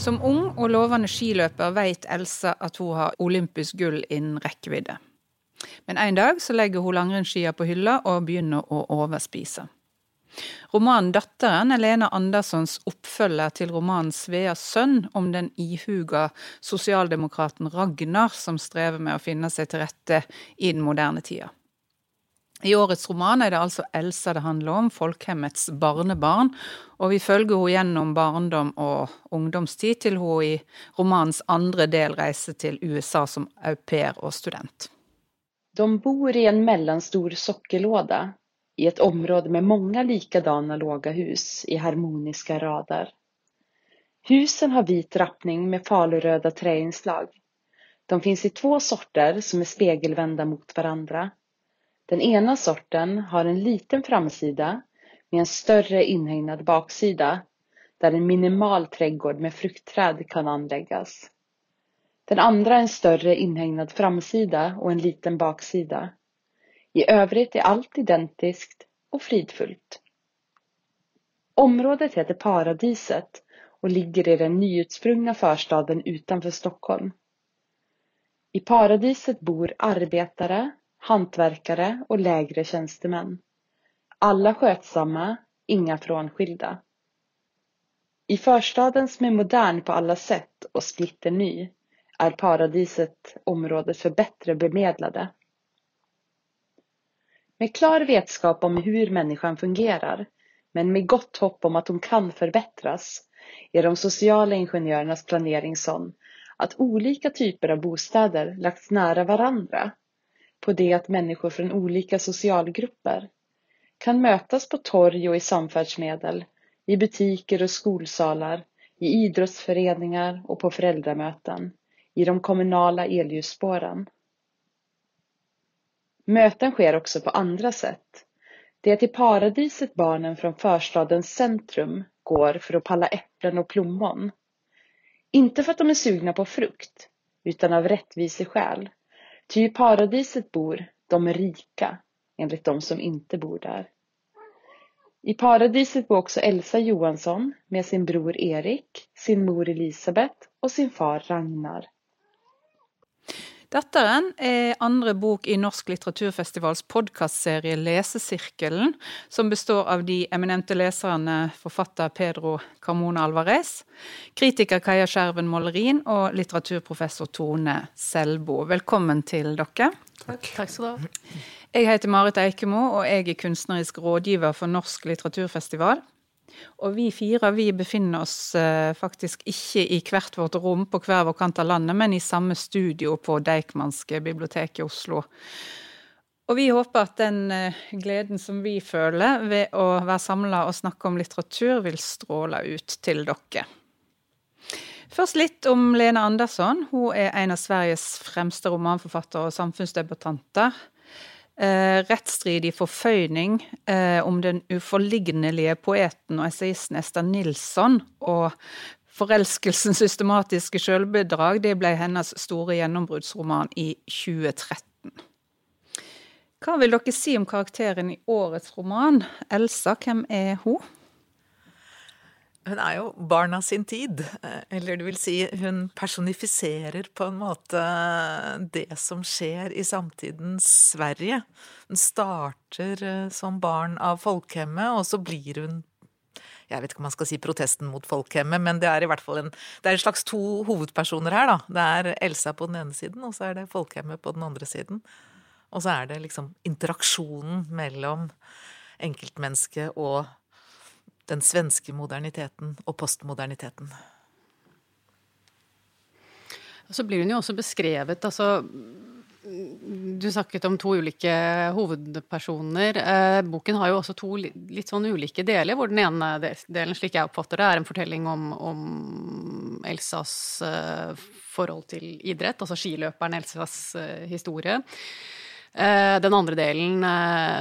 Som ung og lovende skiløper vet Elsa at hun har olympisk gull innen rekkevidde. Men en dag så legger hun langrennsskia på hylla og begynner å overspise. Romanen 'Datteren' er Lena Anderssons oppfølger til romanen 'Sveas sønn' om den ihuga sosialdemokraten Ragnar som strever med å finne seg til rette i den moderne tida. I årets roman er det altså Elsa det handler om, folkehemmets barnebarn, og vi følger henne gjennom barndom og ungdomstid til hun i romanens andre del reiser til USA som au pair og student. De bor i en mellomstor sokkelåda i et område med mange likadana låga hus i harmoniske rader. Husen har hvit rappning med faluröda treinslag. De finns i två sorter som är spegelvända mot varandra. Den ena sorten har en liten framsida med en större inhägnad baksida där en minimal trädgård med fruktträd kan anläggas. Den andra en större inhägnad framsida och en liten baksida. I övrigt är allt identiskt och fridfullt. Området heter Paradiset och ligger i den nyutsprungna förstaden utanför Stockholm. I Paradiset bor arbetare, hantverkare och lägre tjänstemän. Alla skötsamma, inga frånskilda. I förstaden som är modern på alla sätt och splitterny är paradiset området för bättre bemedlade. Med klar vetskap om hur människan fungerar, men med gott hopp om att hon kan förbättras, är de sociala ingenjörernas planering sån att olika typer av bostäder lagts nära varandra på det att människor från olika socialgrupper kan mötas på torg och i samfärdsmedel, i butiker och skolsalar, i idrottsföreningar och på föräldramöten, i de kommunala elljusspåren. Möten sker också på andra sätt. Det är till paradiset barnen från förstadens centrum går för att palla äpplen och plommon. Inte för att de är sugna på frukt, utan av rättviseskäl. Ty i paradiset bor de rika, enligt de som inte bor där. I paradiset bor också Elsa Johansson med sin bror Erik, sin mor Elisabeth och sin far Ragnar. Datteren er andre bok i Norsk litteraturfestivals podkastserie Lesesirkelen, som består av de eminente leserne forfatter Pedro Carmona Alvarez, kritiker Kaja Skjerven Målerin og litteraturprofessor Tone Selbo. Velkommen til dere. Takk. Takk skal du ha. Jeg heter Marit Eikemo, og jeg er kunstnerisk rådgiver for Norsk litteraturfestival. Og vi fire vi befinner oss eh, faktisk ikke i hvert vårt rom på hver vår kant av landet, men i samme studio på Deichmanske bibliotek i Oslo. Og vi håper at den eh, gleden som vi føler ved å være samla og snakke om litteratur, vil stråle ut til dere. Først litt om Lene Andersson. Hun er en av Sveriges fremste romanforfattere og samfunnsdebattanter eh, rettsstridig forføyning eh, om den uforlignelige poeten og essayisten Ester Nilsson. Og forelskelsens systematiske sjølbedrag det ble hennes store gjennombruddsroman i 2013. Hva vil dere si om karakteren i årets roman? Elsa, hvem er hun? Hun er jo barna sin tid. Eller det vil si, hun personifiserer på en måte det som skjer i samtidens Sverige. Hun starter eh, som barn av folkehemmet, og så blir hun jeg vet ikke om man skal si protesten mot folkehemmet, men det er i hvert fall en, det er en slags to hovedpersoner her, da. Det er Elsa på den ene siden, og så er det folkehemmet på den andre siden. Og så er det liksom interaksjonen mellom enkeltmennesket og den svenske moderniteten og postmoderniteten. Så blir hun jo også beskrevet, altså Du snakket om to ulike hovedpersoner. Eh, boken har jo også to litt sånn ulike deler, hvor den ene delen, slik jeg oppfatter det, er en fortelling om, om Elsas eh, forhold til idrett, altså skiløperen Elsas eh, historie. Eh, den andre delen eh,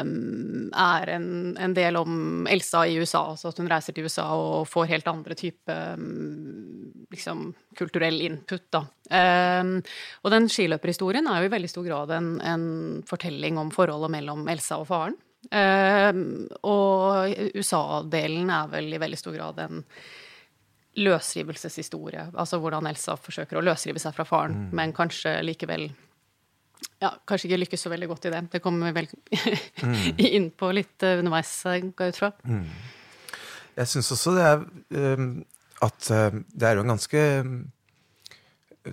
er en, en, del om Elsa i USA, altså at hun reiser til USA og får helt andre type mm, liksom, kulturell input, da. Eh, og den skiløperhistorien er jo i veldig stor grad en, en fortelling om forholdet mellom Elsa og faren. og USA-delen er vel i veldig stor grad en løsrivelseshistorie. Altså hvordan Elsa forsøker å løsrive seg fra faren, mm. men kanskje likevel ja, kanskje ikke lykkes så veldig godt i det. Det kommer vi vel mm. inn på litt uh, underveis, går jeg ut fra. Mm. Jeg syns også det er um, at uh, det er jo en ganske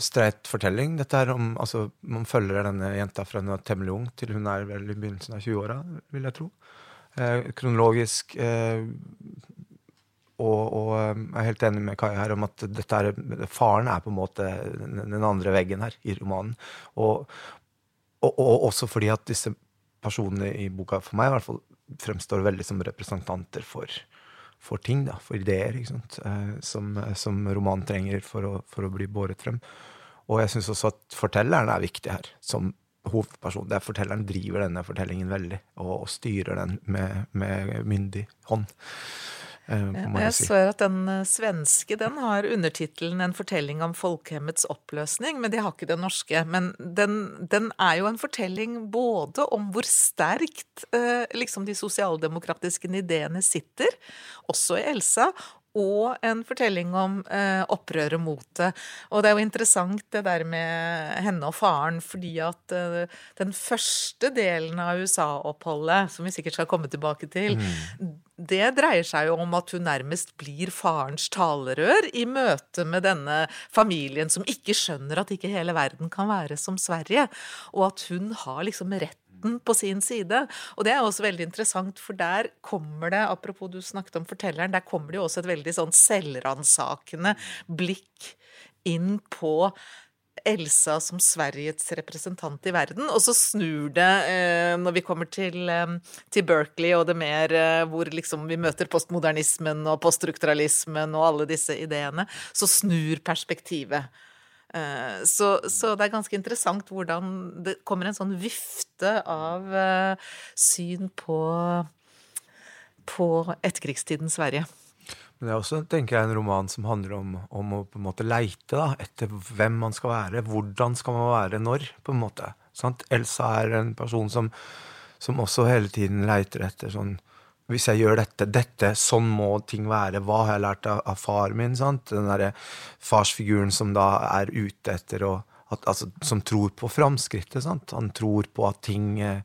streit fortelling. Dette her om, altså, Man følger denne jenta fra hun er temmelig ung til hun er vel i begynnelsen av 20-åra, vil jeg tro. Eh, kronologisk eh, og, og, eh, jeg er helt enig med Kai her om at dette er, faren er på en måte den andre veggen her i romanen. Og, og, og også fordi at disse personene i boka, for meg i hvert fall, fremstår veldig som representanter for, for ting, da, for ideer? Eh, som, som romanen trenger for å, for å, bli båret frem. Og jeg syns også at fortelleren er viktig her, som hovedperson. Det er Fortelleren driver denne fortellingen veldig, og, og styrer den med, med myndig hånd. Eh, jeg si. ser at den eh, svenske den har undertittelen 'En fortelling om folkehemmets oppløsning', men de har ikke den norske. Men den, den er jo en fortelling både om hvor sterkt eh, liksom de sosialdemokratiske ideene sitter, også i Elsa, og en fortelling om eh, opprøret mot det. Og det er jo interessant det der med henne og faren, fordi at eh, den første delen av USA-oppholdet, som vi sikkert skal komme tilbake til, mm. det dreier seg jo om at hun nærmest blir farens talerør i møte med denne familien som ikke skjønner at ikke hele verden kan være som Sverige, og at hun har liksom rett retten på sin side. Og det er også veldig interessant, for der kommer det, apropos du snakket om fortelleren, der kommer det jo også et veldig sånn selvransakende blikk inn på Elsa som Sveriges representant i verden. Og så snur det eh, når vi kommer til, eh, til, Berkeley og det mer eh, hvor liksom vi møter postmodernismen og poststrukturalismen og alle disse ideene, så snur perspektivet. Eh, så, så, det er ganske interessant hvordan det kommer en sånn vifte av eh, syn på, på etterkrigstiden Sverige. Men det er også tenker jeg, en roman som handler om, om å på en måte leite da, etter hvem man skal være. Hvordan skal man være når, på en måte. Sant? Elsa er en person som, som også hele tiden leiter etter sånn hvis jeg gjør dette, dette, sånn må ting være. Hva har jeg lært av, av far min? sant? Den derre farsfiguren som da er ute etter å at, altså, Som tror på framskrittet. sant? Han tror på at ting eh,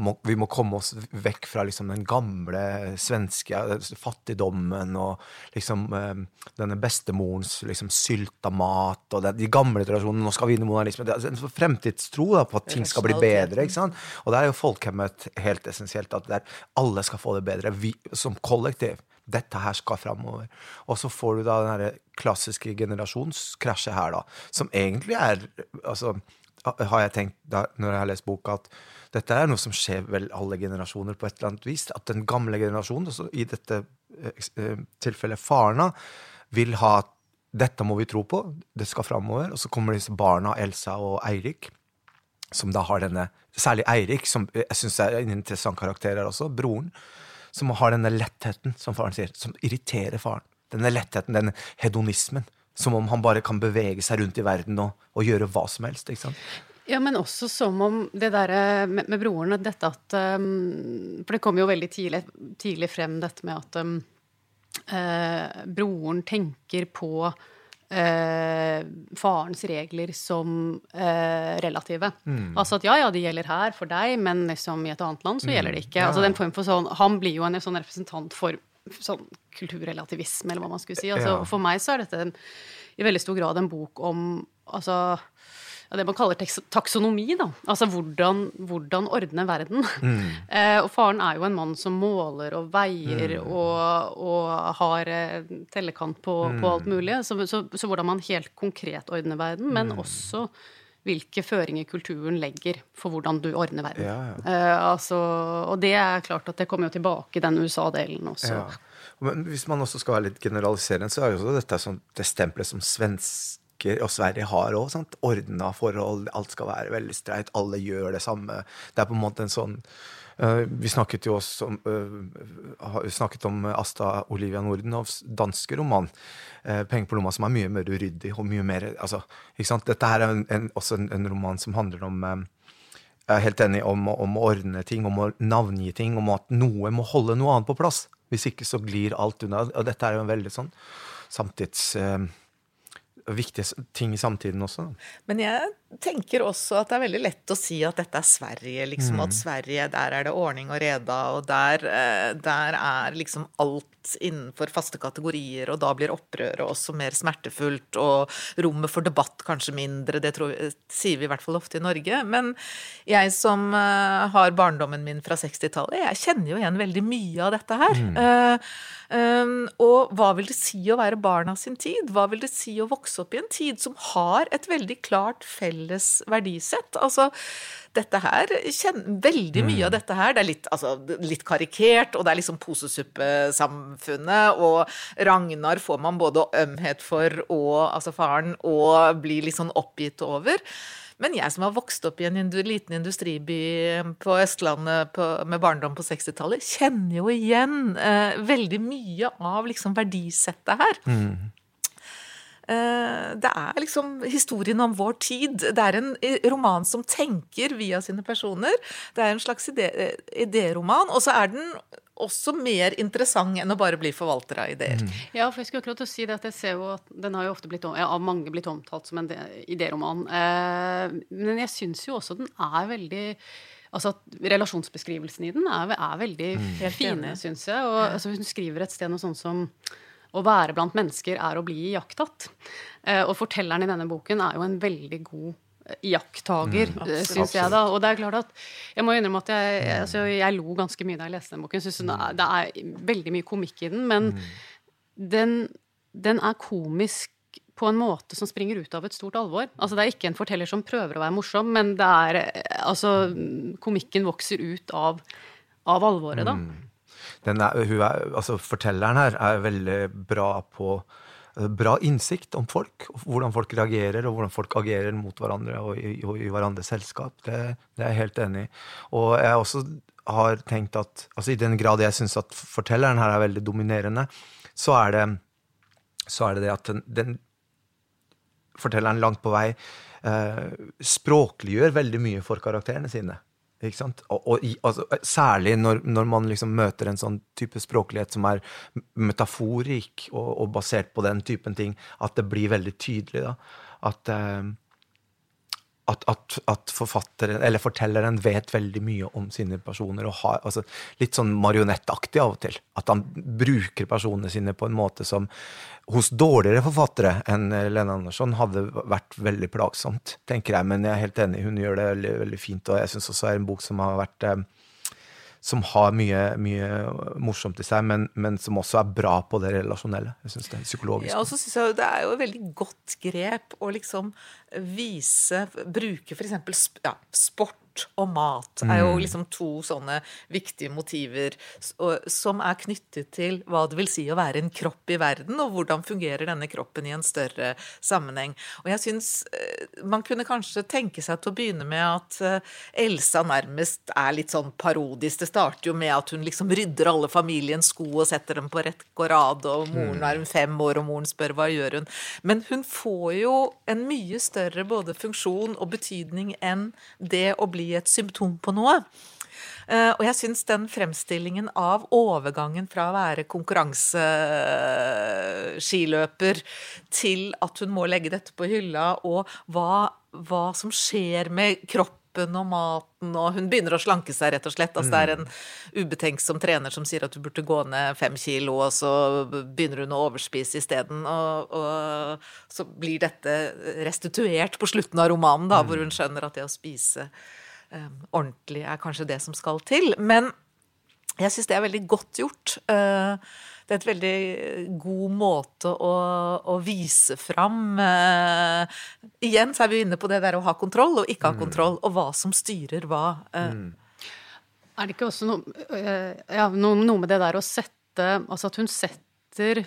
må, Vi må komme oss vekk fra liksom, den gamle svenske fattigdommen og liksom eh, denne bestemorens liksom, sylta mat og den, de gamle tradisjonene. Nå skal vi inn i modernismen. Det er en fremtidstro da, på at ting skal bli bedre. ikke sant? Og der er jo folkehemmet helt essensielt. At der alle skal få det bedre. Vi som kollektiv dette her skal framover. Og så får du da den klassiske generasjonskrasjet her, da, som egentlig er altså, har jeg tenkt da, når jeg har lest boka, at dette er noe som skjer vel alle generasjoner på et eller annet vis. At den gamle generasjonen, altså i dette eh, eh tilfellet farna, vil ha dette må vi tro på, det skal framover. Og så kommer disse barna, Elsa og Eirik, som da har denne Særlig Eirik, som jeg syns er en interessant karakter her også. Broren som har denne lettheten, som faren sier, som irriterer faren. Denne lettheten, denne hedonismen. Som om han bare kan bevege seg rundt i verden og, og gjøre hva som helst. ikke sant? Ja, men også som om det derre med, med broren dette at um, For det kom jo veldig tidlig, tidlig frem dette med at um, uh, broren tenker på eh, farens regler som eh, relative. Mm. Altså at ja, ja, de gjelder her for deg, men liksom i et annet land så mm. gjelder det ikke. Ja. Altså den form for sånn, Han blir jo en sånn representant for sånn kulturrelativisme, eller hva man skulle si. Altså, ja. For meg så er dette i veldig stor grad en bok om altså det man kaller taksonomi. da, Altså hvordan, hvordan ordne verden. Mm. Eh, og faren er jo en mann som måler og veier mm. og, og, har eh, tellekant på, mm. på alt mulig. Så, så, så, hvordan man helt konkret ordner verden, men mm. også hvilke føringer kulturen legger for hvordan du ordner verden. Ja, ja. Eh, altså, og det er klart at det kommer jo tilbake i den USA-delen også. Ja. Men hvis man også skal være litt generaliserende, så er jo dette sånn, det stempelet som svensk og Sverige har òg. Ordna forhold, alt skal være veldig streit, alle gjør det samme. Det er på en måte en sånn uh, Vi snakket jo også om, uh, snakket om Asta Olivia Nordenovs danske roman. Uh, 'Penger på lomma', som er mye mer uryddig og mye mer altså, Dette her er en, en, også en, en, roman som handler om jeg er helt enig om, om, å ordne ting, om å navngi ting, om at noe må holde noe annet på plass. Hvis ikke så glir alt unna. Og dette er jo en veldig sånn samtids... Eh, viktige ting i samtiden også. Men jeg tenker også at det er veldig lett å si at dette er Sverige. liksom, mm. At Sverige, der er det ordning og reda, og der, eh, der er liksom alt innenfor faste kategorier, og da blir opprøret også mer smertefullt, og rommet for debatt kanskje mindre. Det tror, sier vi i hvert fall ofte i Norge. Men jeg som uh, har barndommen min fra 60-tallet, jeg kjenner jo igjen veldig mye av dette her. Mm. Uh, um, og hva vil det si å være barn av sin tid? Hva vil det si å vokse opp i en tid som har et veldig klart felles verdisett? Altså dette her Veldig mye mm. av dette her, det er litt, altså, litt karikert, og det er liksom posesuppesamfunnet, og Ragnar får man både ømhet for og altså faren, og blir litt sånn oppgitt over. Men jeg som har vokst opp i en liten industriby på Østlandet på, med barndom på 60-tallet, kjenner jo igjen eh, veldig mye av liksom verdisettet her. Mm. Eh, det er liksom historien om vår tid. Det er en roman som tenker via sine personer. Det er en slags idéroman. Og så er den også mer interessant enn å bare bli forvalter av ideer. Mm. Ja, for jeg skulle akkurat si det at jeg ser jo at den har jo ofte blitt ja, av mange blitt omtalt som en idéroman. Eh, men jeg syns jo også den er veldig Altså at Relasjonsbeskrivelsen i den er, er veldig mm. fine, syns jeg. Og altså, Hun skriver et sted noe sånt som å være blant mennesker er å bli iakttatt. Eh, og fortelleren i denne boken er jo en veldig god eh, iakttager, mm, eh, syns jeg. da, Og det er klart at Jeg må innrømme at jeg, altså, jeg lo ganske mye da jeg leste den boken. Synes mm. Det er veldig mye komikk i den, men mm. den, den, er komisk på en måte som springer ut av et stort alvor. Altså Det er ikke en forteller som prøver å være morsom, men det er Altså Komikken vokser ut av, av alvoret, da. Mm er, er, altså fortelleren her er veldig bra på eh, bra innsikt om folk, hvordan folk reagerer, og hvordan folk agerer mot hverandre og i, og i hverandres selskap. Det, det, er jeg helt enig i. Og jeg også har tenkt at altså i den grad jeg syns at fortelleren her er veldig dominerende, så er det, så er det, det at den, den fortelleren langt på vei eh, språkliggjør veldig mye for karakterene sine. Ikke sant? Og, og altså, særlig når, når, man liksom møter en sånn type språklighet som er metaforik og, og, basert på den typen ting, at det blir veldig tydelig. da, At, eh, at, at, at forfatteren, eller fortelleren vet veldig mye om sine personer. og har, altså, Litt sånn marionettaktig av og til. At han bruker personene sine på en måte som hos dårligere forfattere enn Lene Andersson hadde vært veldig plagsomt, tenker jeg. Men jeg er helt enig, hun gjør det veldig, veldig fint. Og jeg syns også er en bok som har vært eh, som har mye, mye, morsomt i seg, men, men, som også er bra på det relasjonelle. Jeg synes det er psykologisk. Ja, og så synes jeg Det er jo et veldig godt grep å liksom vise Bruke f.eks. Ja, sport og mat er jo mm. liksom to sånne viktige motiver som er knyttet til hva det vil si å være en kropp i verden, og hvordan fungerer denne kroppen i en større sammenheng. Og jeg syns eh, man kunne kanskje tenke seg til å begynne med at eh, Elsa nærmest er litt sånn parodisk. Det starter jo med at hun liksom rydder alle familiens sko og setter dem på rekke og rad, og moren mm. er hun fem år, og moren spør hva gjør hun. Men hun får jo en mye større både funksjon og betydning enn det å bli et symptom på noe. Uh, og jeg syns den fremstillingen av overgangen fra å være konkurranseskiløper til at hun må legge dette på hylla, og hva, hva som skjer med kroppen og maten, og hun begynner å slanke seg, rett og slett. Altså, det er en ubetenksom trener som sier at du burde gå ned fem kilo, og så begynner hun å overspise isteden. Og, og så blir dette restituert på slutten av romanen, da, hvor hun skjønner at det å spise ordentlig er kanskje det som skal til. Men jeg syns det er veldig godt gjort. Uh, det er et veldig god måte å, å vise fram uh, Igjen så er vi inne på det der å ha kontroll og ikke ha mm. kontroll, og hva som styrer hva. Uh. Mm. Er det ikke også noe, ja, noe, noe med det der å sette Altså at hun setter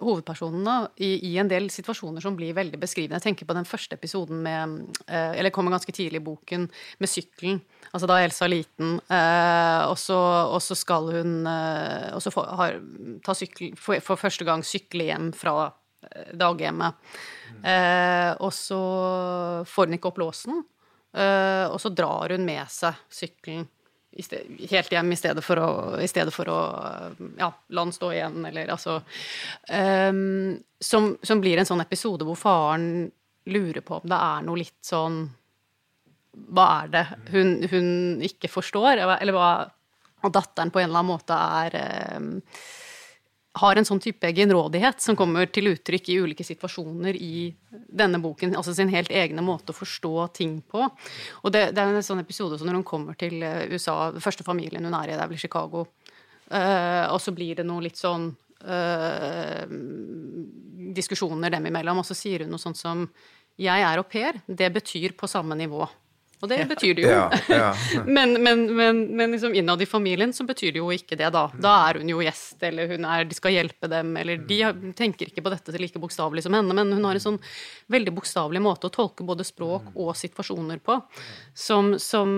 hovedpersonene i, i, en del situasjoner som blir veldig beskrivende. Jeg tenker på den første episoden med eh, Eller kommer ganske tidlig i boken, med sykkelen. Altså da Elsa er liten, eh, og, så, og, så, skal hun eh, Og så får, har, ta sykkel, for, første gang sykle hjem fra daghjemmet. Eh, og så får hun ikke opp låsen, og så drar hun med seg sykkelen helt hjem i stedet for å, stedet for å ja, la den stå igjen, eller altså um, som, som, blir en sånn episode hvor faren lurer på om det er noe litt sånn Hva er det hun, hun ikke forstår? Eller hva datteren på en eller annen måte er um, har en sånn type egenrådighet som kommer til uttrykk i ulike situasjoner i denne boken. Altså sin helt egne måte å forstå ting på. Og det, det er en sånn episode som når hun kommer til eh, USA, den første familien hun er i, det er vel Chicago, uh, og så blir det noe litt sånn uh, diskusjoner dem imellom, og så sier hun noe sånt som 'jeg er au pair', det betyr på samme nivå. Og det betyr det jo. Ja, ja. men, men, men, men liksom innad i familien så betyr det jo ikke det, da. Da er hun jo gjest, eller hun er, de skal hjelpe dem, eller de tenker ikke på dette like bokstavelig som henne, men hun har en sånn veldig bokstavelig måte å tolke både språk og situasjoner på, som, som,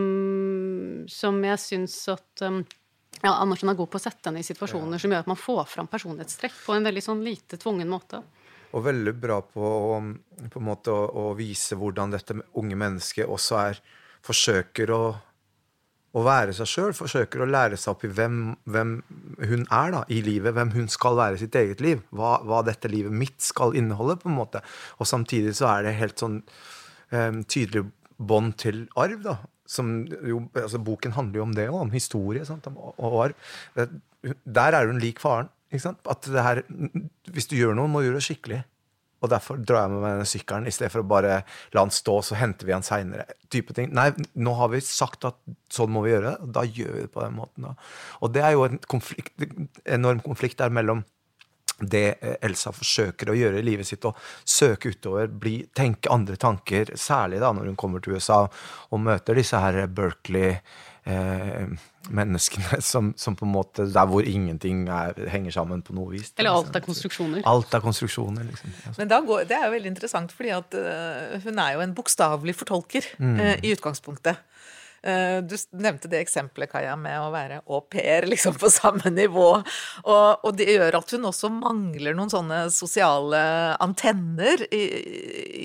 som jeg syns at um, ja, Andersen er god på å sette henne i situasjoner som gjør at man får fram personlighetstrekk på en veldig sånn lite tvungen måte og veldig bra på, på en måte å, å, vise hvordan dette unge mennesket også er Forsøker å, å være seg sjøl, forsøker å lære seg opp i hvem, hvem, hun er da, i livet, hvem hun skal være i sitt eget liv. Hva, hva, dette livet mitt skal inneholde, på en måte. Og samtidig så er det helt sånn um, tydelig bånd til arv, da. Som jo, altså Boken handler jo om det om historie sant? og arv. Der er hun lik faren. At det her, hvis du gjør noe, må du gjøre det skikkelig. Og derfor drar jeg med meg denne sykkelen i stedet for å bare la den stå, så henter vi den seinere. Nei, nå har vi sagt at sånn må vi gjøre det, og da gjør vi det på den måten. Da. Og det er jo en konflikt, enorm konflikt der mellom det Elsa forsøker å gjøre i livet sitt, å søke utover, bli, tenke andre tanker, særlig da når hun kommer til USA og møter disse her Berkeley eh, menneskene som, som, på en måte Der hvor ingenting er, henger sammen på noe vis. Eller alt er konstruksjoner. Alt er konstruksjoner, liksom. Men går, det er jo veldig interessant, fordi at uh, hun er jo en bokstavelig fortolker mm. uh, i utgangspunktet. Eh, du nevnte det eksempelet, Kaja, med å være au pair liksom på samme nivå. Og, og, det gjør at hun også mangler noen sånne sosiale antenner i,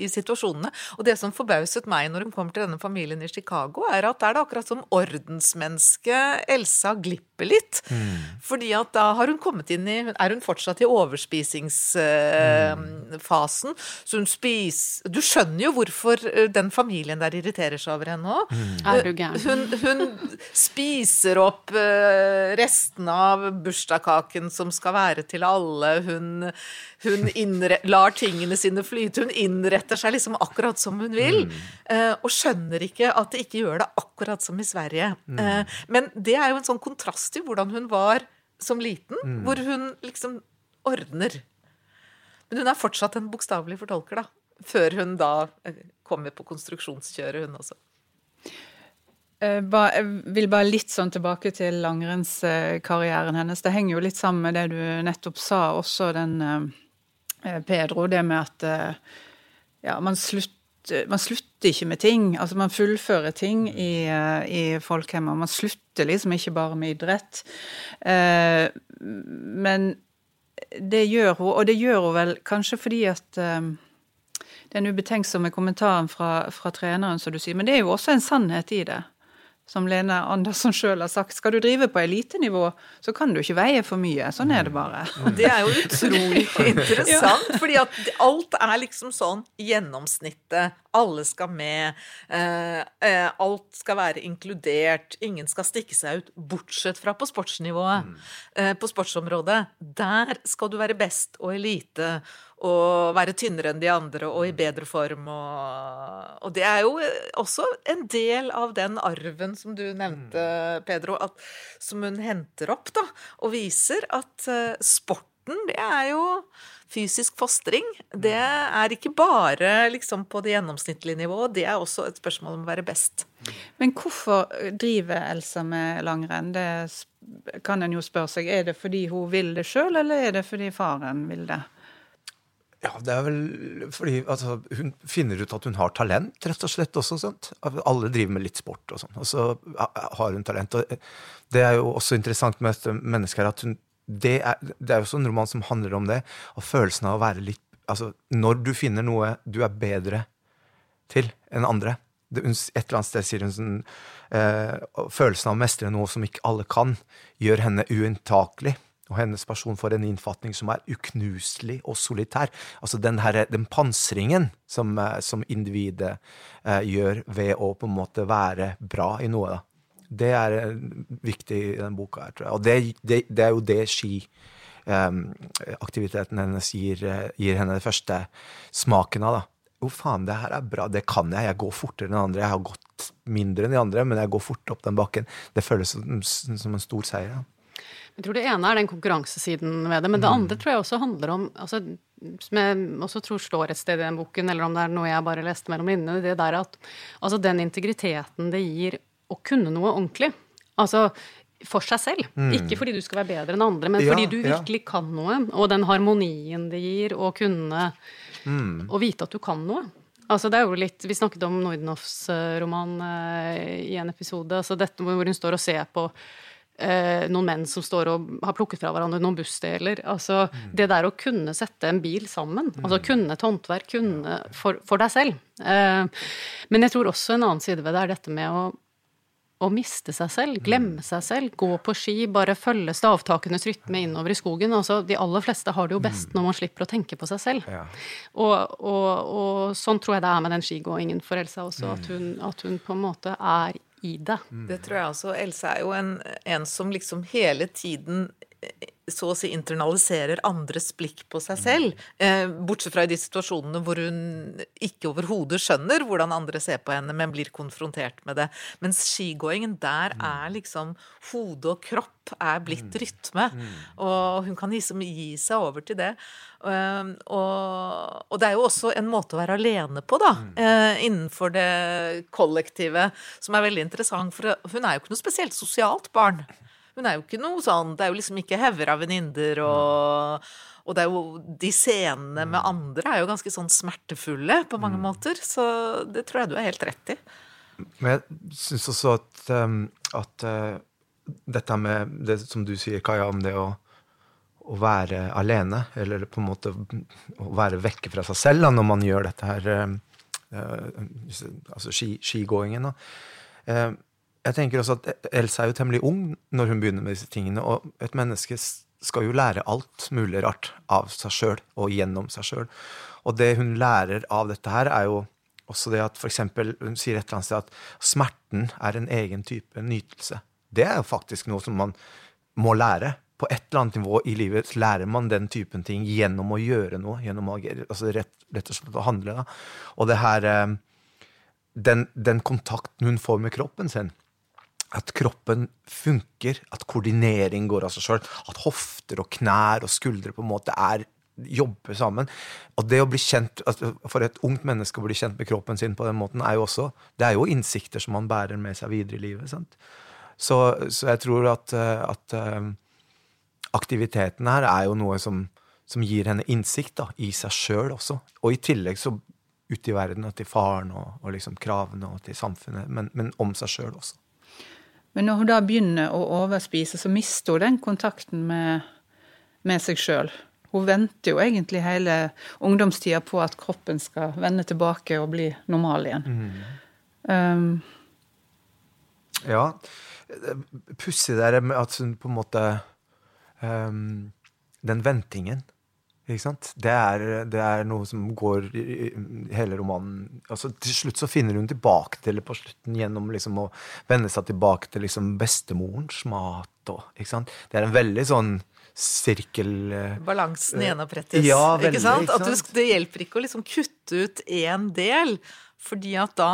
i, situasjonene. Og det som forbauset meg når hun kommer til denne familien i Chicago, er at det er det akkurat som ordensmennesket Elsa glipper litt. Mm. Fordi at da har hun kommet inn i Er hun fortsatt i overspisingsfasen? Mm. Så hun spiser Du skjønner jo hvorfor eh, den familien der irriterer seg over henne òg. Mm. Er du gæren? Hun, hun, spiser opp uh, restene av bursdagskaken som skal være til alle. Hun, hun lar tingene sine flyte. Hun innretter seg liksom akkurat som hun vil. Mm. Uh, og skjønner ikke at det ikke gjør det akkurat som i Sverige. Mm. Uh, men det er jo en sånn kontrast til hvordan hun var som liten, mm. hvor hun liksom ordner. Men hun er fortsatt en bokstavelig fortolker, da. Før hun da kommer på konstruksjonskjøret, hun også. Eh, jeg vil bare litt sånn tilbake til langrennskarrieren hennes. Det henger jo litt sammen med det du nettopp sa, også den eh, Pedro. Det med at eh, ja, man slutter, man slutter ikke med ting. Altså man fullfører ting i, i folkehjemmet. Man slutter liksom ikke bare med idrett. Men det gjør hun, og det gjør hun vel kanskje fordi at den ubetenksomme kommentaren fra, fra treneren, som du sier. Men det er jo også en sannhet i det som Lene Andersson sjøl har sagt, skal du drive på elitenivå, så kan du ikke veie for mye. Sånn er det bare. Det er jo utrolig interessant, ja. fordi at alt er liksom sånn gjennomsnittet. Alle skal med. Eh, eh, alt skal være inkludert. Ingen skal stikke seg ut, bortsett fra på sportsnivået. Mm. Eh, på sportsområdet. Der skal du være best og elite og være tynnere enn de andre og i bedre form. Og, og, det er jo også en del av den arven som du nevnte, mm. Pedro, at, som hun henter opp, da, og viser at uh, sporten, det er jo fysisk fostring. Det mm. er ikke bare liksom, på det gjennomsnittlige nivået, det er også et spørsmål om å være best. Men hvorfor driver Elsa med langrenn? Det kan en jo spørre seg. Er det fordi hun vil det sjøl, eller er det fordi faren vil det? Ja, det er vel fordi altså, hun finner ut at hun har talent, rett og slett. også, sant? Alle driver med litt sport og sånn, og så har hun talent. og Det er jo også interessant med dette mennesket at hun, det, er, det er jo også en roman som handler om det, og følelsen av å være litt Altså, når du finner noe du er bedre til enn andre, Et eller annet sted sier hun sånn eh, Følelsen av å mestre noe som ikke alle kan, gjør henne unntakelig. Og hennes person får en innfatning som er uknuselig og solitær. Altså den, her, den pansringen som, eh, som individet eh, gjør ved å på en måte være bra i noe. da. Det er eh, viktig i den boka her, tror jeg. Og det, det, det er jo det skiaktiviteten hennes gir, eh, gir, henne den første smaken av. da. Jo, faen, det her er bra, det kan jeg. Jeg går fortere enn andre. Jeg har gått mindre enn de andre, men jeg går fort opp den bakken. Det føles som, som en stor seier. da. Jeg tror det ene er den konkurransesiden ved det, men det mm. andre tror jeg også handler om altså, Som jeg også tror står et sted i den boken, eller om det er noe jeg bare leste mellom linjene, det der at altså den integriteten det gir å kunne noe ordentlig. Altså for seg selv. Mm. Ikke fordi du skal være bedre enn andre, men ja, fordi du virkelig ja. kan noe. Og den harmonien det gir å kunne mm. Å vite at du kan noe. Altså det er jo litt, Vi snakket om Nordenhoffs eh, roman eh, i en episode. altså dette Hvor hun står og ser på uh, noen menn som står og har plukket fra hverandre noen bussdeler. altså mm. Det der å kunne sette en bil sammen. Mm. altså Kunne et håndverk. Kunne for, for deg selv. Eh, men jeg tror også en annen side ved det er dette med å å miste seg selv, glemme seg selv, gå på ski, bare følge stavtakenes rytme innover i skogen. Altså, de aller fleste har det jo best når man slipper å tenke på seg selv. Ja. Og, og, og, sånn tror jeg det er med den skigåingen for Elsa også, at hun, at hun på en måte er i det. Det tror jeg også. Else er jo en, en som liksom hele tiden så å si internaliserer andres blikk på seg selv. Eh, bortsett fra i de situasjonene hvor hun ikke overhodet skjønner hvordan andre ser på henne, men blir konfrontert med det. Mens skigåingen, der mm. er liksom hode og kropp er blitt mm. rytme. Mm. Og hun kan liksom gi seg over til det. Um, og, det er jo også en måte å være alene på, da, uh, innenfor det kollektive, som er veldig interessant. For hun er jo ikke noe spesielt sosialt barn. Hun er jo ikke noe sånn Det er jo liksom ikke hauger av venninner og og det er jo, de scenene med andre er jo ganske sånn smertefulle på mange mm. måter. Så det tror jeg du er helt rett i. Men jeg syns også at, um, at uh, dette med det som du sier, Kaja, om det å, å, være alene, eller på en måte å være vekke fra seg selv da, når man gjør dette her, uh, altså ski, skigåingen. da. Jeg tenker også at Elsa er jo temmelig ung når hun begynner med disse tingene, og et menneske skal jo lære alt mulig rart av seg sjøl og gjennom seg sjøl. Og det hun lærer av dette her, er jo også det at for eksempel, hun sier et eller annet sted at smerten er en egen type nytelse. Det er jo faktisk noe som man må lære. På et eller annet nivå i livet lærer man den typen ting gjennom å gjøre noe. gjennom å, altså rett, rett og slett å handle. Da. Og det her eh, den, den kontakten hun får med kroppen sin, at kroppen funker, at koordinering går av seg sjøl, at hofter og knær og skuldre på en måte er jobber sammen. Og det å bli kjent, For et ungt menneske å bli kjent med kroppen sin på den måten, er jo også det er jo innsikter som man bærer med seg videre i livet. sant? Så, så jeg tror at, at uh, aktiviteten her er jo noe som, som gir henne innsikt da, i seg sjøl også. Og i tillegg så ute i verden og til faren og, og liksom kravene og til samfunnet, men, men om seg sjøl også. Men når hun da begynner å overspise, så mister hun den kontakten med, med seg sjøl. Hun venter jo egentlig hele ungdomstida på at kroppen skal vende tilbake og bli normal igjen. Mm. Um, ja. Pussig det med at hun på en måte um, Den ventingen ikke sant? Det er, det er, noe som går i hele romanen altså Til slutt så finner hun tilbake til det på slutten gjennom liksom å vende seg tilbake til liksom bestemorens mat. Og, ikke sant? Det er en veldig sånn sirkel eh, Balansen gjenopprettes. Ja, veldig, ikke sant? At du, det hjelper ikke å liksom kutte ut én del. Fordi at da,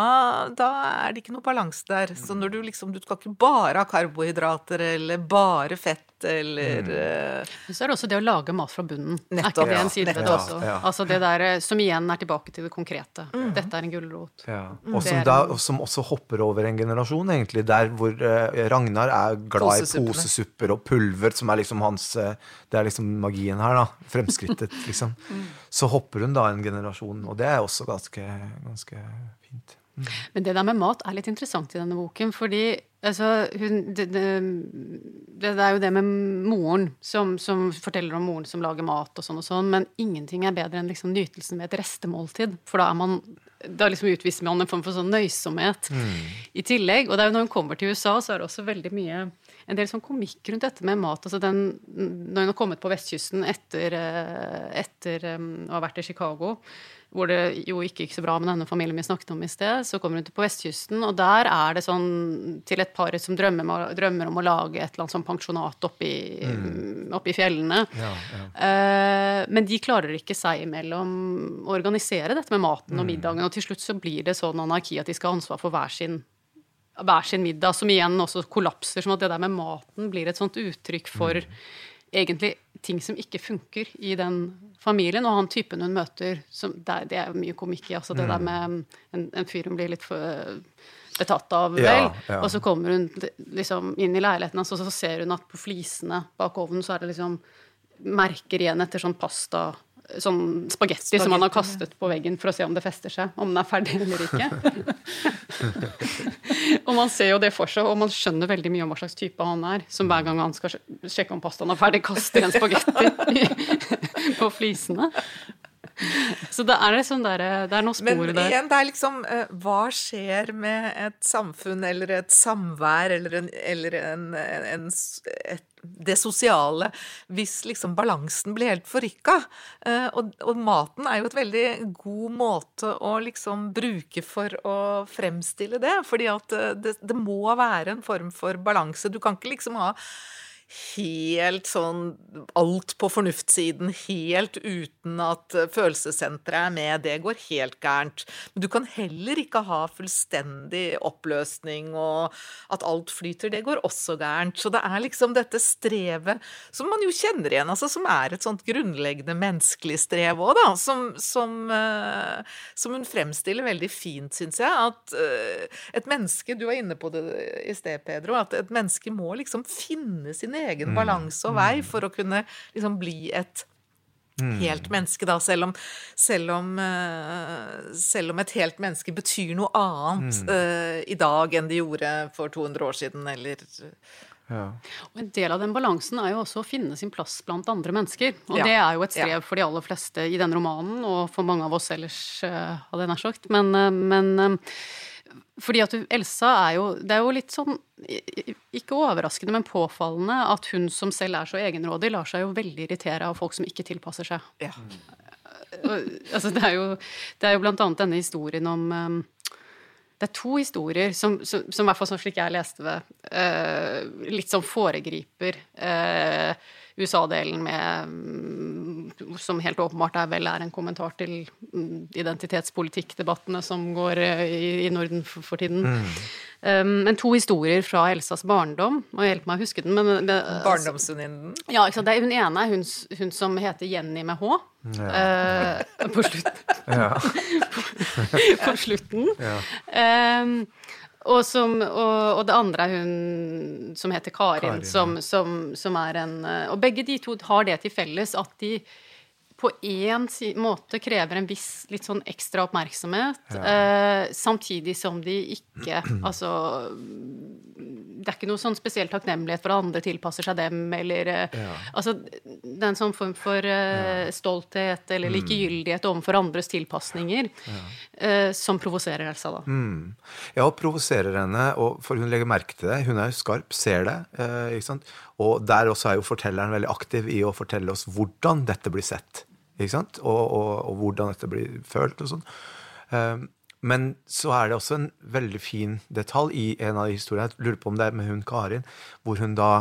da, er det ikke noe balanse der. Så når du liksom Du skal ikke bare ha karbohydrater eller bare fett eller mm. Men Så er det også det å lage mat fra bunnen. Nettopp, er ikke det en side ved det også? Ja, ja. Altså det der eh, som igjen er tilbake til det konkrete. Mm. Dette er en gulrot. Ja. Mm. Og som, da, som, også hopper over en generasjon, egentlig. Der hvor uh, Ragnar er glad i posesupper og pulver, som er liksom hans uh, Det er liksom magien her, da. Fremskrittet, liksom. mm. Så hopper hun da en generasjon, og det er også ganske, ganske fint. Men det der med mat er litt interessant i denne boken, fordi altså, hun, det, det, det, er jo det med moren som, som, forteller om moren som lager mat og sånn og sånn, men ingenting er bedre enn liksom nytelsen ved et restemåltid, for da er man da liksom utviser man en form for sånn nøysomhet i tillegg. Og det er jo når hun kommer til USA, så er det også veldig mye en del sånn komikk rundt dette med mat. altså den, Når hun har kommet på vestkysten etter, eh, etter um, å ha vært i Chicago, hvor det jo ikke gikk så bra med denne familien vi snakket om i sted, så kommer hun til på vestkysten, og der er det sånn til et par som drømmer, drømmer om å lage et eller annet sånn pensjonat oppi, mm. oppi fjellene. Ja, ja. Uh, men de klarer ikke seg imellom å organisere dette med maten og mm. middagen, og til slutt så blir det sånn anarki at de skal ha ansvar for hver sin hver sin middag, som igjen også kollapser. Som at det der med maten blir et sånt uttrykk for mm. Egentlig ting som ikke funker i den familien. Og han typen hun møter, som, det, er, det er mye komikk i. altså Det mm. der med en, en, fyr hun blir litt for betatt av, vel. Ja, ja. Og så kommer hun liksom inn i leiligheten hans, og så ser hun at på flisene bak ovnen så er det liksom merker igjen etter sånn pasta sånn spagetti som man har kastet på veggen for å se om det fester seg, om den er ferdig eller ikke. og man ser jo det for seg, og man skjønner veldig mye om hva slags type han er, som hver gang han skal sjekke om pastaen er ferdig, kaster en spagetti på flisene. Så det er, liksom der, det er noen spor Men der. igjen, det er liksom uh, Hva skjer med et samfunn eller et samvær eller, en, eller en, en, et det sosiale hvis liksom balansen blir helt forrykka. Eh, og, og, maten er jo et veldig god måte å liksom bruke for å fremstille det. Fordi at eh, det, det må være en form for balanse. Du kan ikke liksom ha helt sånn alt på fornuftssiden, helt uten at følelsessenteret er med. Det går helt gærent. Men du kan heller ikke ha fullstendig oppløsning og at alt flyter. Det går også gærent. Så det er liksom dette strevet som man jo kjenner igjen, altså som er et sånt grunnleggende menneskelig strev òg, da. Som, som, uh, som, hun fremstiller veldig fint, syns jeg. At uh, et menneske Du var inne på det i sted, Pedro. At et menneske må liksom finne sin egen mm. balanse og vei for å kunne liksom bli et mm. helt menneske, da, selv om, selv om, uh, selv om et helt menneske betyr noe annet mm. uh, i dag enn det gjorde for 200 år siden, eller ja. Og En del av den balansen er jo også å finne sin plass blant andre mennesker. Og ja. det er jo et strev ja. for de aller fleste i denne romanen, og for mange av oss ellers, uh, hadde jeg nær sagt. Men, men fordi at Elsa er jo Det er jo litt sånn Ikke overraskende, men påfallende at hun som selv er så egenrådig, lar seg jo veldig irritere av folk som ikke tilpasser seg. Ja. altså, det er jo, det er jo blant annet denne historien om um, det er to historier som, som, som i hvert fall sånn slik jeg leste det, uh, litt sånn foregriper uh, USA-delen med mm, Som helt åpenbart er vel er en kommentar til mm, identitetspolitikkdebattene som går eh, i, i Norden for, for tiden. Mm. Um, men to historier fra Elsas barndom. Må hjelpe meg å huske den. Men, altså, Barndomsvenninnen? Ja, ikke sant? Det hun ene er hun, hun, som heter Jenny med H. Ja. Uh, på slutten. på, på, slutten. Ja. Um, og, som, og, og, det andre er hun som heter Karin, Karin som, som, som, er en eh, Og begge de to har det til felles at de på én måte krever en viss litt sånn ekstra oppmerksomhet, ja. eh, samtidig som de ikke Altså Det er ikke noe sånn spesiell takknemlighet for at andre tilpasser seg dem, eller eh, ja. Altså en sånn form for eh, stolthet eller mm. likegyldighet overfor andres tilpasninger eh, som provoserer Elsa, da. Mm. Ja, og provoserer henne, og for hun legger merke til det. Hun er jo skarp, ser det. Eh, ikke sant? Og der også er jo fortelleren veldig aktiv i å fortelle oss hvordan dette blir sett. Ikke sant? Og, og, og hvordan dette blir følt og sånn. Um, men så er det også en veldig fin detalj i en av de historiene. Jeg lurer på om det er med hun Karin, hvor hun da